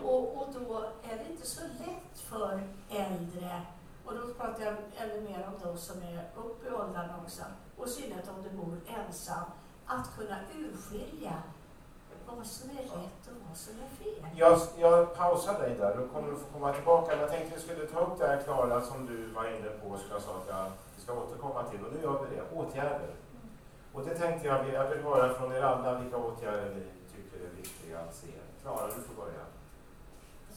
Och, och då är det inte så lätt för äldre, och då pratar jag ännu mer om de som är uppe i åldrarna också, och i synnerhet om du bor ensam, att kunna urskilja vad som är rätt och vad som är fel. Jag, jag pausar dig där, då kommer du få komma tillbaka. Men jag tänkte vi skulle ta upp det här Klara som du var inne på, som jag sa att jag, vi ska återkomma till. Och nu gör vi det, åtgärder. Och det tänkte jag, jag vill höra från er alla vilka åtgärder ni tycker är viktiga att se. Klara, du får börja.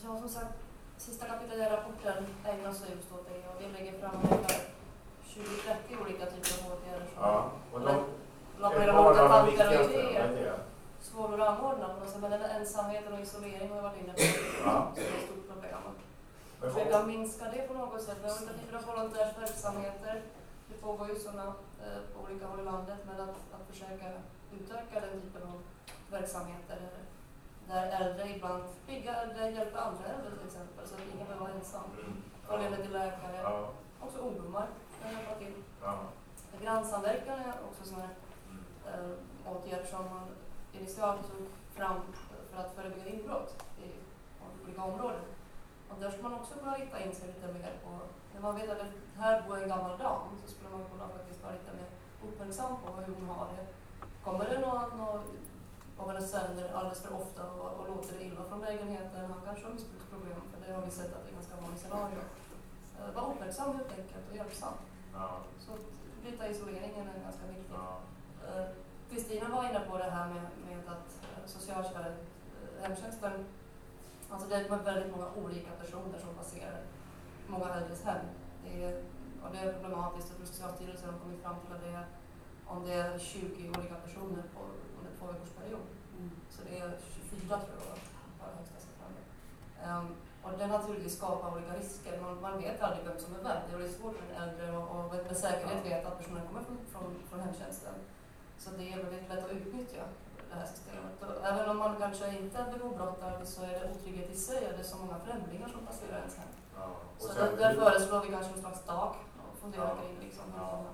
Ja, som sagt, sista kapitlet i rapporten ägnar sig just åt det och vi lägger fram ungefär 20-30 olika typer av åtgärder Ja, och de, olika de tankar och viktigaste, idéer. det? Svårare att anordna på något sätt, men den där ensamheten och isolering har jag varit inne på. Ja. är ett stort problem. Försöka minska det på något sätt. Vi har olika typer av volontärsverksamheter. Det pågår ju sådana eh, på olika håll i landet, men att, att försöka utöka den typen av verksamheter där äldre ibland, pigga äldre hjälper andra äldre till exempel, så att ingen behöver vara ensam. Med till läkare. Ja, Också ungdomar kan hjälpa till. ja. Grannsamverkan är också sådana här eh, åtgärder som man initialt tog fram för att förebygga inbrott i olika områden. Och där skulle man också kunna rikta in sig lite mer på, när man vet att det här bor en gammal dam, så skulle man kunna faktiskt vara lite mer uppmärksam på hur hon har det. Kommer det någon och av hennes söner alldeles för ofta och, och låter det illa från lägenheten, han kanske har missbruksproblem, för det har vi sett att det är ganska vanligt scenario. eh, vara uppmärksam helt enkelt och hjälpsam. Ja. Så att bryta isoleringen är ganska viktigt. Ja. Eh, Kristina var inne på det här med, med att eh, socialtjänsten, eh, hemtjänsten, alltså det är väldigt många olika personer som passerar många äldres hem. Det är, och det är problematiskt. Jag tror Socialstyrelsen har kommit fram till att det är, om det är 20 olika personer på, två veckors period. Så det är 24 tror jag var högsta siffran. Um, och det naturligtvis skapar olika risker. Man, man vet aldrig vem som är vem. Det är svårt för en äldre och, och med säkerhet veta att personen kommer från, från, från hemtjänsten. Så det är väldigt lätt att utnyttja det här systemet. Och även om man kanske inte begår brott så är det otrygghet i sig och det är så många främlingar som passerar ens hem. Ja. Så sen, där, där föreslår vi kanske en slags tak och funderar Ja. kring liksom. hur Ja.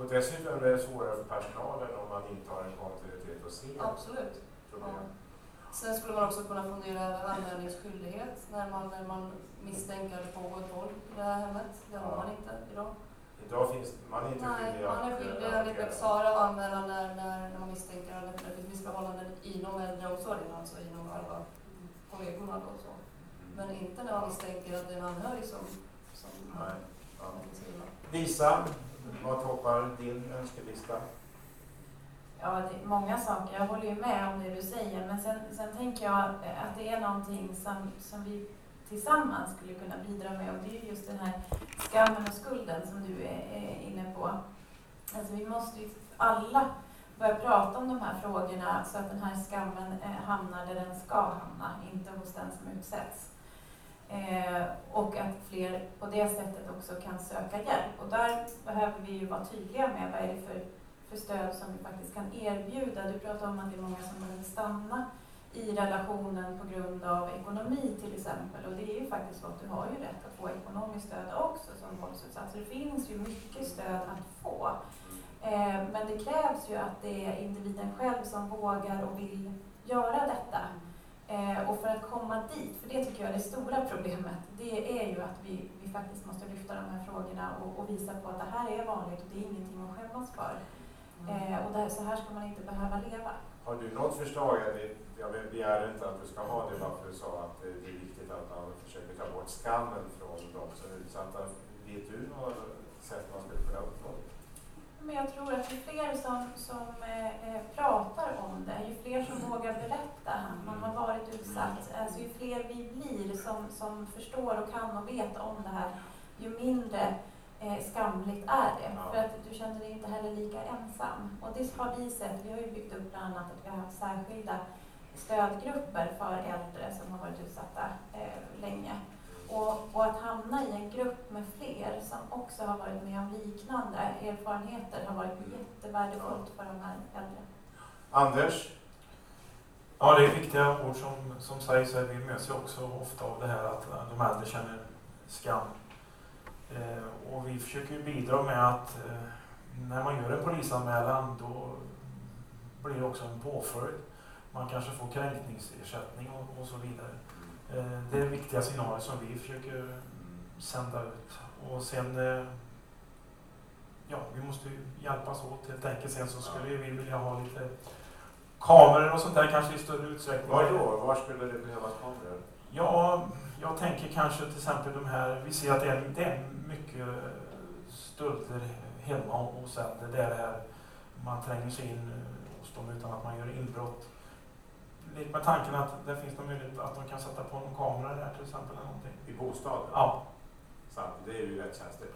Och dessutom är det svårare för personalen om man inte har en kontinuitet och ser Absolut. problem. Sen skulle man också kunna fundera över anmälningsskyldighet när man, när man misstänker att pågår våld i det här hemmet. Det har Ja. man inte idag. Idag finns man är inte Nej, skyldig man är att, skyldig eh, enligt lex Sara att anmäla när, när, när man misstänker att det finns missförhållanden inom äldreomsorgen, alltså inom själva kollegorna då så. Men inte när man misstänker att det är en anhörig som, som Nej. Ja. Lisa, vad toppar din önskelista? Ja, det är många saker. Jag håller ju med om det du säger. Men sen, sen tänker jag att det är någonting som, som vi tillsammans skulle kunna bidra med. Och det är just den här skammen och skulden som du är, är inne på. Alltså vi måste ju alla börja prata om de här frågorna så att den här skammen eh, hamnar där den ska hamna, inte hos den som utsätts. Eh, och att fler på det sättet också kan söka hjälp. Och där behöver vi ju vara tydliga med vad är det för för stöd som vi faktiskt kan erbjuda. Du pratar om att det är många som behöver stanna i relationen på grund av ekonomi till exempel. Och det är ju faktiskt så att du har ju rätt att få ekonomiskt stöd också som våldsutsatt. Så det finns ju mycket stöd att få. Eh, men det krävs ju att det är individen själv som vågar och vill göra detta. Eh, och för att komma dit, för det tycker jag är det stora problemet, det är ju att vi, vi faktiskt måste lyfta de här frågorna och, och visa på att det här är vanligt och det är ingenting att skämmas för. Eh, och där, så här ska man inte behöva leva. Har du något förslag? Jag- Jag begär inte att du ska ha det, bara för att du sa att det är viktigt att man försöker ta bort skammen från de som är utsatta. Vet du något sätt man skulle kunna uppnå det? Men jag tror att ju fler som, som eh, eh, pratar om det, ju fler som vågar berätta att man har varit utsatt, alltså ju fler vi blir som, som förstår och kan och vet om det här, ju mindre eh, skamligt är det. Ja. För att du känner dig inte heller lika ensam. Och det har vi sett, vi har ju byggt upp bland annat att vi har haft särskilda stödgrupper för äldre som har varit utsatta eh, länge. Och, och att hamna i en grupp med fler som också har varit med om liknande erfarenheter har varit jättevärdefullt för de här äldre. Anders? Ja, det är viktiga ord som, som sägs här. Vi möts ju också ofta av det här att de äldre känner skam. Eh, och vi försöker bidra med att eh, när man gör en polisanmälan då blir det också en påföljd. Man kanske får kränkningsersättning och, och så vidare. Eh, det är viktiga signaler som vi försöker sända ut. Och sen, eh, ja, vi måste hjälpas åt helt enkelt. Sen så skulle vi vilja ha lite kameror och sånt där kanske i större utsträckning. Var då? Var skulle det behövas kameror? Ja, jag tänker kanske till exempel de här, vi ser att det är, det är mycket stölder hemma hos äldre. Det är det här, man tränger sig in hos dem utan att man gör inbrott. Lek med tanken att det finns någon möjlighet att de kan sätta på en kamera där till exempel. Eller någonting. I bostaden? Ja. Sant, det är ju rätt känsligt.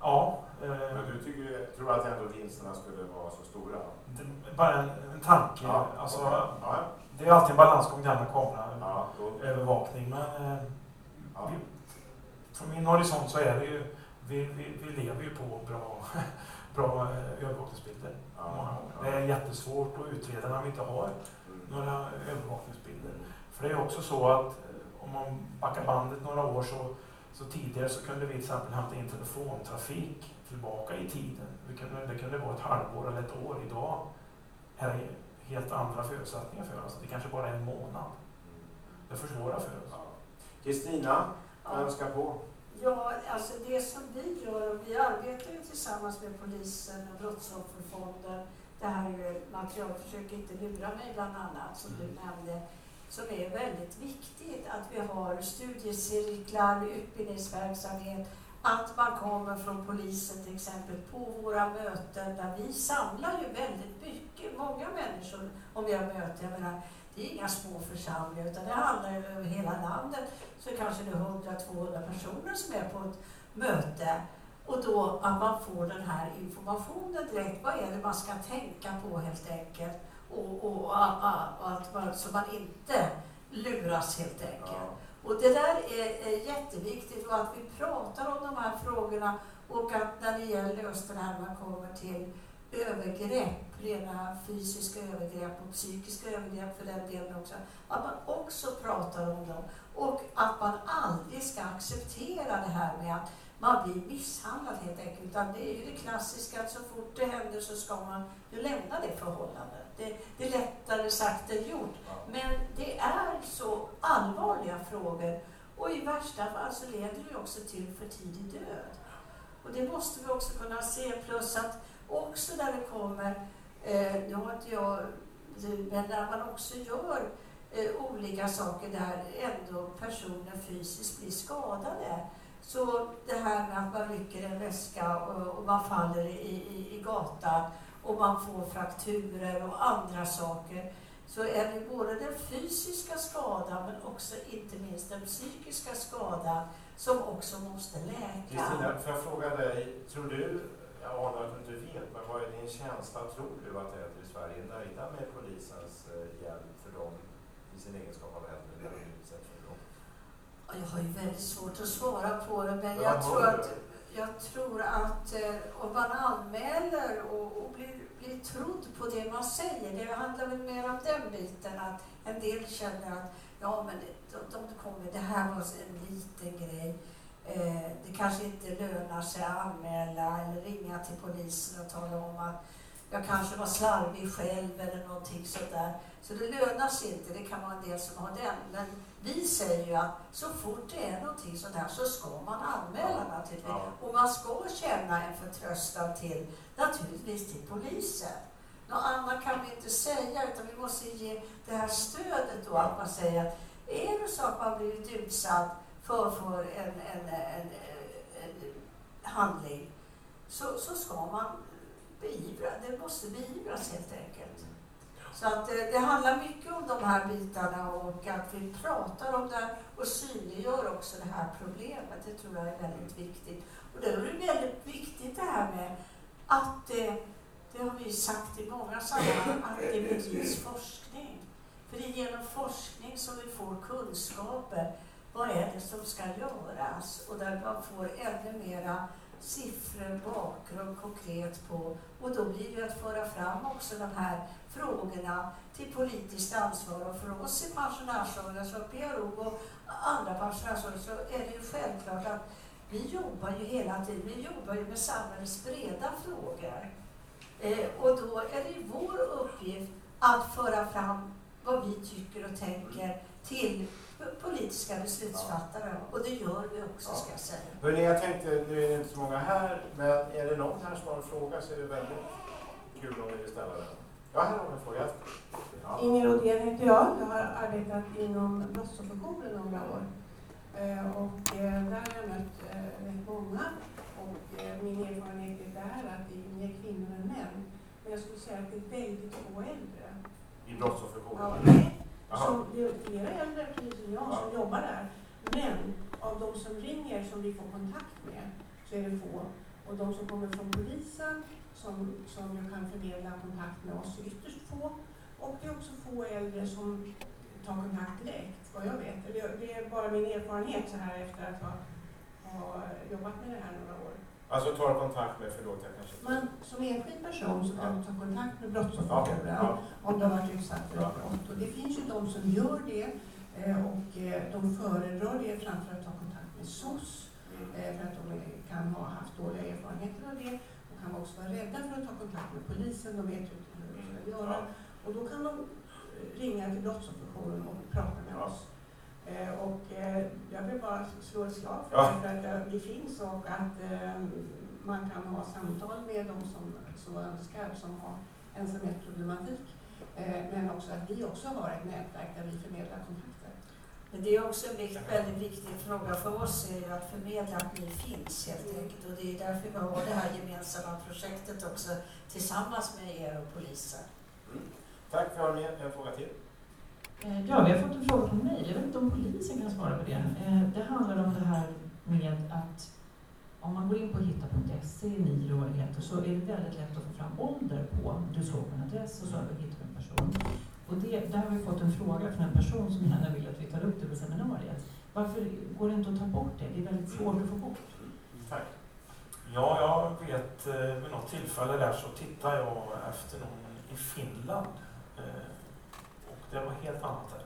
Ja. Men Eh, du tycker, tror att ändå vinsterna skulle vara så stora? det, bara en, en tanke. Ja, Alltså, okej. ja, Det är alltid en balansgång det här med kameraövervakning. ja. Men eh, ja. vi, från min horisont så är det ju, vi, vi, vi lever ju på bra, bra eh, övervakningsbilder. Ja. Det är jättesvårt att utreda när vi inte har. Några övervakningsbilder. För det är också så att eh, om man backar bandet några år så, så tidigare så kunde vi till exempel hämta in telefontrafik tillbaka i tiden. Vi kunde, det kunde vara ett halvår eller ett år. Idag är det helt andra förutsättningar för oss. Det kanske bara är en månad. Det försvårar för oss. Kristina, Ja. önska på. Ja, alltså det som vi gör, och vi arbetar ju tillsammans med polisen och Brottsofferfonden. Det här material, försök inte lura mig bland annat, som du nämnde, som är väldigt viktigt. Att vi har studiecirklar, utbildningsverksamhet, att man kommer från polisen till exempel på våra möten där vi samlar ju väldigt mycket, många människor om vi har möten. Jag menar, det är inga små församlingar utan det handlar ju över hela landet. Så kanske det är 100-200 personer som är på ett möte. Och då att man får den här informationen direkt. Vad är det man ska tänka på helt enkelt? Och, och, och, och att man, så man inte luras helt enkelt. Ja. Och det där är, är jätteviktigt och att vi pratar om de här frågorna och att när det gäller just det här man kommer till övergrepp, rena fysiska övergrepp och psykiska övergrepp för den delen också, att man också pratar om dem och att man aldrig ska acceptera det här med att man blir misshandlad helt enkelt. Utan det är ju det klassiska att så fort det händer så ska man ju lämna det förhållandet. Det, det är lättare sagt än gjort. Men det är så allvarliga frågor och i värsta fall så leder det också till för tidig död. Och det måste vi också kunna se. Plus att också där det kommer, eh, nu har inte jag, men där man också gör eh, olika saker där ändå personer fysiskt blir skadade. Så det här med att man rycker en väska och, och man faller i, i, i gatan och man får frakturer och andra saker så är det både den fysiska skadan men också inte minst den psykiska skadan som också måste läka. Kristina, får jag fråga dig, tror du, jag anar att du inte vet, men vad är din känsla? Tror du att äldre i Sverige är nöjda med polisens eh, hjälp för dem i sin egenskap av äldre när de utsätts för? Jag har ju väldigt svårt att svara på det, men jag, tror att, jag tror att eh, om man anmäler och, och blir bli trodd på det man säger. Det handlar väl mer om den biten att en del känner att ja men de, de kommer, det här var en liten grej. Eh, det kanske inte lönar sig att anmäla eller ringa till polisen och tala om att jag kanske var slarvig själv eller någonting sådär. Så det lönar sig inte, det kan vara en del som har den. Men vi säger ju att så fort det är någonting sådär så ska man anmäla naturligtvis. Och man ska känna en förtröstan till, naturligtvis till polisen. Något annat kan vi inte säga utan vi måste ge det här stödet då att man säger att är det så att man blivit utsatt för, för en, en, en, en handling så, så ska man beivra, det måste beivras helt enkelt. Så att det, det handlar mycket om de här bitarna och att vi pratar om det och synliggör också det här problemet. Det tror jag är väldigt viktigt. Och då är det väldigt viktigt det här med att det, det har vi sagt i många sammanhang, att det bedrivs forskning. För det är genom forskning som vi får kunskaper. Vad är det som ska göras? Och där man får ännu mera siffror, bakgrund konkret på. Och då blir det att föra fram också de här frågorna till politiskt ansvar. Och för oss i pensionärsorganisationen, PRO och andra pensionärsorganisationer så är det ju självklart att vi jobbar ju hela tiden, vi jobbar ju med samhällets breda frågor. Eh, och då är det ju vår uppgift att föra fram vad vi tycker och tänker till politiska beslutsfattare. Och det gör vi också, ja. ska jag säga. Hörrni, jag tänkte, nu är det inte så många här, men är det någon här som har en fråga så är det väldigt kul om ni vill ställa den. Ja, här har vi en fråga. Ja. Inger Odén heter jag. Jag har arbetat inom brottsofferjouren några år. Eh, och eh, där har jag mött eh, rätt många. Och min erfarenhet är där att det är mer kvinnor än män. Men jag skulle säga att det är väldigt få äldre. I brottsofferjouren? Ja, nej. Som, det är flera äldre, jag, ja. som jobbar där. Men av de som ringer som vi får kontakt med så är det få. Och de som kommer från polisen som, som kan förmedla kontakt med oss är ytterst få. Och det är också få äldre som tar kontakt direkt, vad jag vet. Det är bara min erfarenhet så här efter att ha, ha jobbat med det här några år. Alltså tar kontakt med, förlåt jag kanske... Man, som enskild person så kan du ta kontakt med brottsofferjouren ja, ja. om du har varit utsatt för brott. Och det finns ju de som gör det och eh, de föredrar det framför att ta kontakt med SOS mm. eh, för att de kan ha haft dåliga erfarenheter av det. De kan också vara rädda för att ta kontakt med polisen, de vet inte hur de ska göra. Och då kan de ringa till brottsofferjouren och prata med oss. Eh, och eh, jag vill bara slå ett slag för, ja. för att det finns och att eh, man kan ha samtal med de som så önskar som har ensamhetsproblematik. Men också att vi också har ett nätverk där vi förmedlar kontakter. Men det är också en vikt, väldigt viktig fråga för oss är ju att förmedla att ni finns helt enkelt. Och det är därför vi har det här gemensamma projektet också tillsammans med er och polisen. Mm. Tack, vi har med en fråga till. Eh, ja, vi har fått en fråga från mig. Jag vet inte om polisen kan svara på det. Eh, det handlar om det här med att om man går in på hitta.se, Niro eller så är det väldigt lätt att få fram ålder på. Du slår på en adress och så hittar du en person. Och det, där har vi fått en fråga från en person som gärna vill att vi tar upp det på seminariet. Varför går det inte att ta bort det? Det är väldigt svårt att få bort. Tack. Ja, jag vet eh, vid något tillfälle där så tittade jag efter någon i Finland. Eh, och det var helt annat där.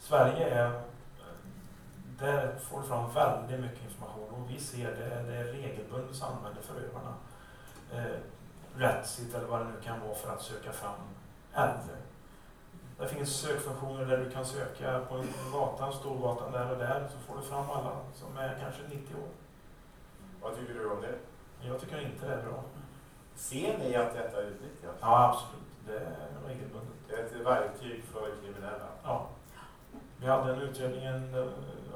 Sverige är, eh, där får du fram väldigt mycket information och vi ser det, det är regelbundet som använder förövarna eh, eller vad det nu kan vara för att söka fram äldre det finns sökfunktioner där du kan söka på en gata, Storgatan där och där, så får du fram alla som är kanske 90 år. Vad tycker du om det? Jag tycker inte det är bra. Ser ni att detta utnyttjas? Ja, absolut. Det är regelbundet. Det är ett verktyg för kriminella? Ja. Vi hade en utredning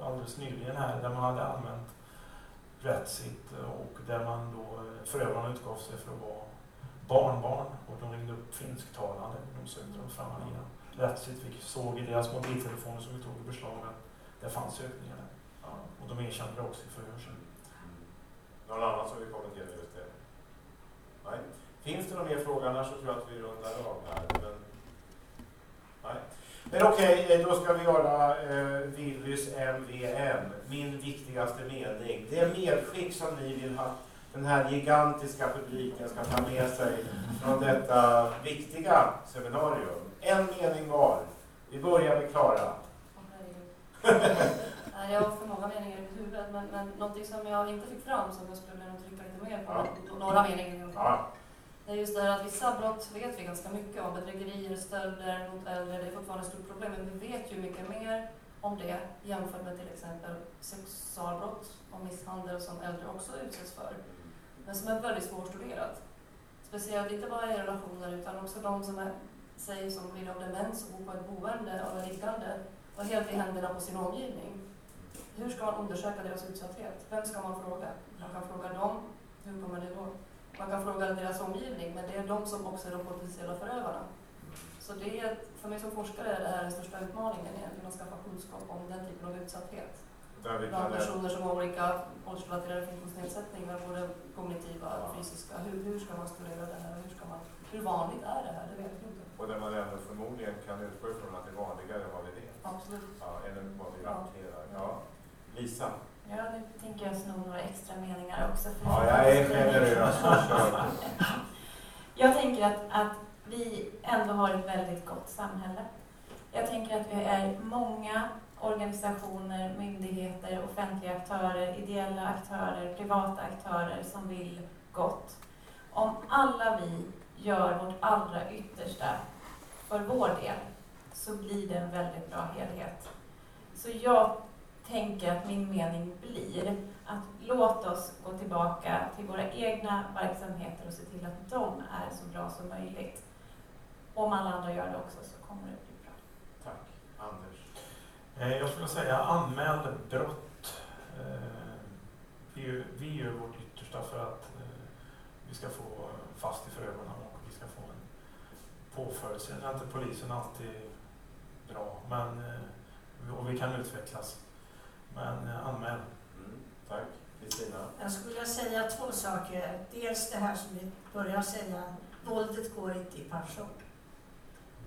alldeles nyligen här där man hade använt Rättsit och där man då, förövarna utgav sig för att vara barnbarn och de ringde upp finsktalande. De sökte dem fram igen. Rättsligt vi såg i deras mobiltelefoner som vi tog i beslag att det fanns sökningar där. Ja, och de erkände det också i förhör sen. Mm. Någon annan som vill kommentera just det? Nej. Finns det någon mer fråga annars så tror jag att vi rundar av här. Men, nej. Men okej, okay, då ska vi göra eh, Willys MVM, min viktigaste mening. Det medskick som ni vill ha den här gigantiska publiken ska ta med sig från detta viktiga seminarium. En mening var. Vi börjar med Klara. jag har för många meningar i mitt huvud, men, men någonting som jag inte fick fram som jag skulle vilja trycka lite mer på, ja. några meningar ja. Det är just det här att vissa brott vet vi ganska mycket om. Bedrägerier, stölder mot äldre, det är fortfarande ett stort problem. Men vi vet ju mycket mer om det jämfört med till exempel sexualbrott och misshandel som äldre också utsätts för. Men som är väldigt svårstuderat. Speciellt inte bara i relationer utan också de som är sig som lider av demens och bor på ett boende och är liggande och helt i händerna på sin omgivning. Hur ska man undersöka deras utsatthet? Vem ska man fråga? Man kan fråga dem. Hur kommer det då? Man kan fråga deras omgivning, men det är de som också är de potentiella förövarna. Så det är, för mig som forskare är det här den största utmaningen egentligen, att skaffa kunskap om den typen av utsatthet. Bland personer som har olika åldersrelaterade funktionsnedsättningar, både kognitiva och fysiska. Hur, hur ska man studera det här? Hur, ska man, hur vanligt är det här? Det vet vi inte. Och där man ändå förmodligen kan utgå ifrån att det är vanligare än vad vi vet. Absolut. Ja, än vad vi rapporterar. Ja. Lisa? Ja, nu tänker jag sno några extra meningar också. ja, jag är generös. jag tänker att, att vi ändå har ett väldigt gott samhälle. Jag tänker att vi är många organisationer, myndigheter, offentliga aktörer, ideella aktörer, privata aktörer som vill gott. Om alla vi gör vårt allra yttersta för vår del så blir det en väldigt bra helhet. Så jag tänker att min mening blir att låt oss gå tillbaka till våra egna verksamheter och se till att de är så bra som möjligt. Om alla andra gör det också så kommer det bli bra. Tack. Anders? Eh, jag skulle säga anmäl brott. Eh, vi gör vårt yttersta för att eh, vi ska få fast i förövarna och vi ska få en påföljd. Sen är inte polisen alltid bra, men och vi kan utvecklas. Men anmäl. Mm, tack. Kristina? Jag skulle säga två saker. Dels det här som vi börjar säga, våldet går inte i pension.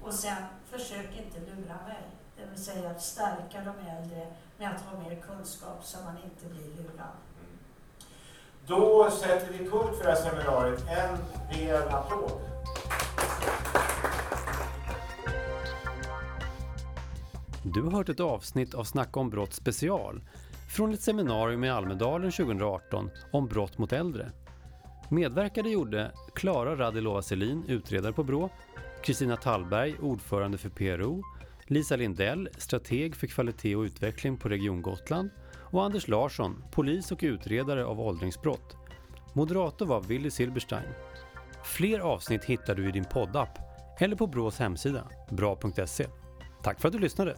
Och sen, försök inte lura mig. Det vill säga att stärka de äldre med att ha mer kunskap så man inte blir lurad. Mm. Då sätter vi punkt för det här seminariet. En rejäl applåd. Du har hört ett avsnitt av Snacka om brott special från ett seminarium i Almedalen 2018 om brott mot äldre. Medverkade gjorde Klara Radilova Selin, utredare på BRÅ, Kristina Tallberg, ordförande för PRO, Lisa Lindell, strateg för kvalitet och utveckling på Region Gotland och Anders Larsson, polis och utredare av åldringsbrott. Moderator var Willy Silberstein. Fler avsnitt hittar du i din poddapp eller på BRÅs hemsida, bra.se. Tack för att du lyssnade!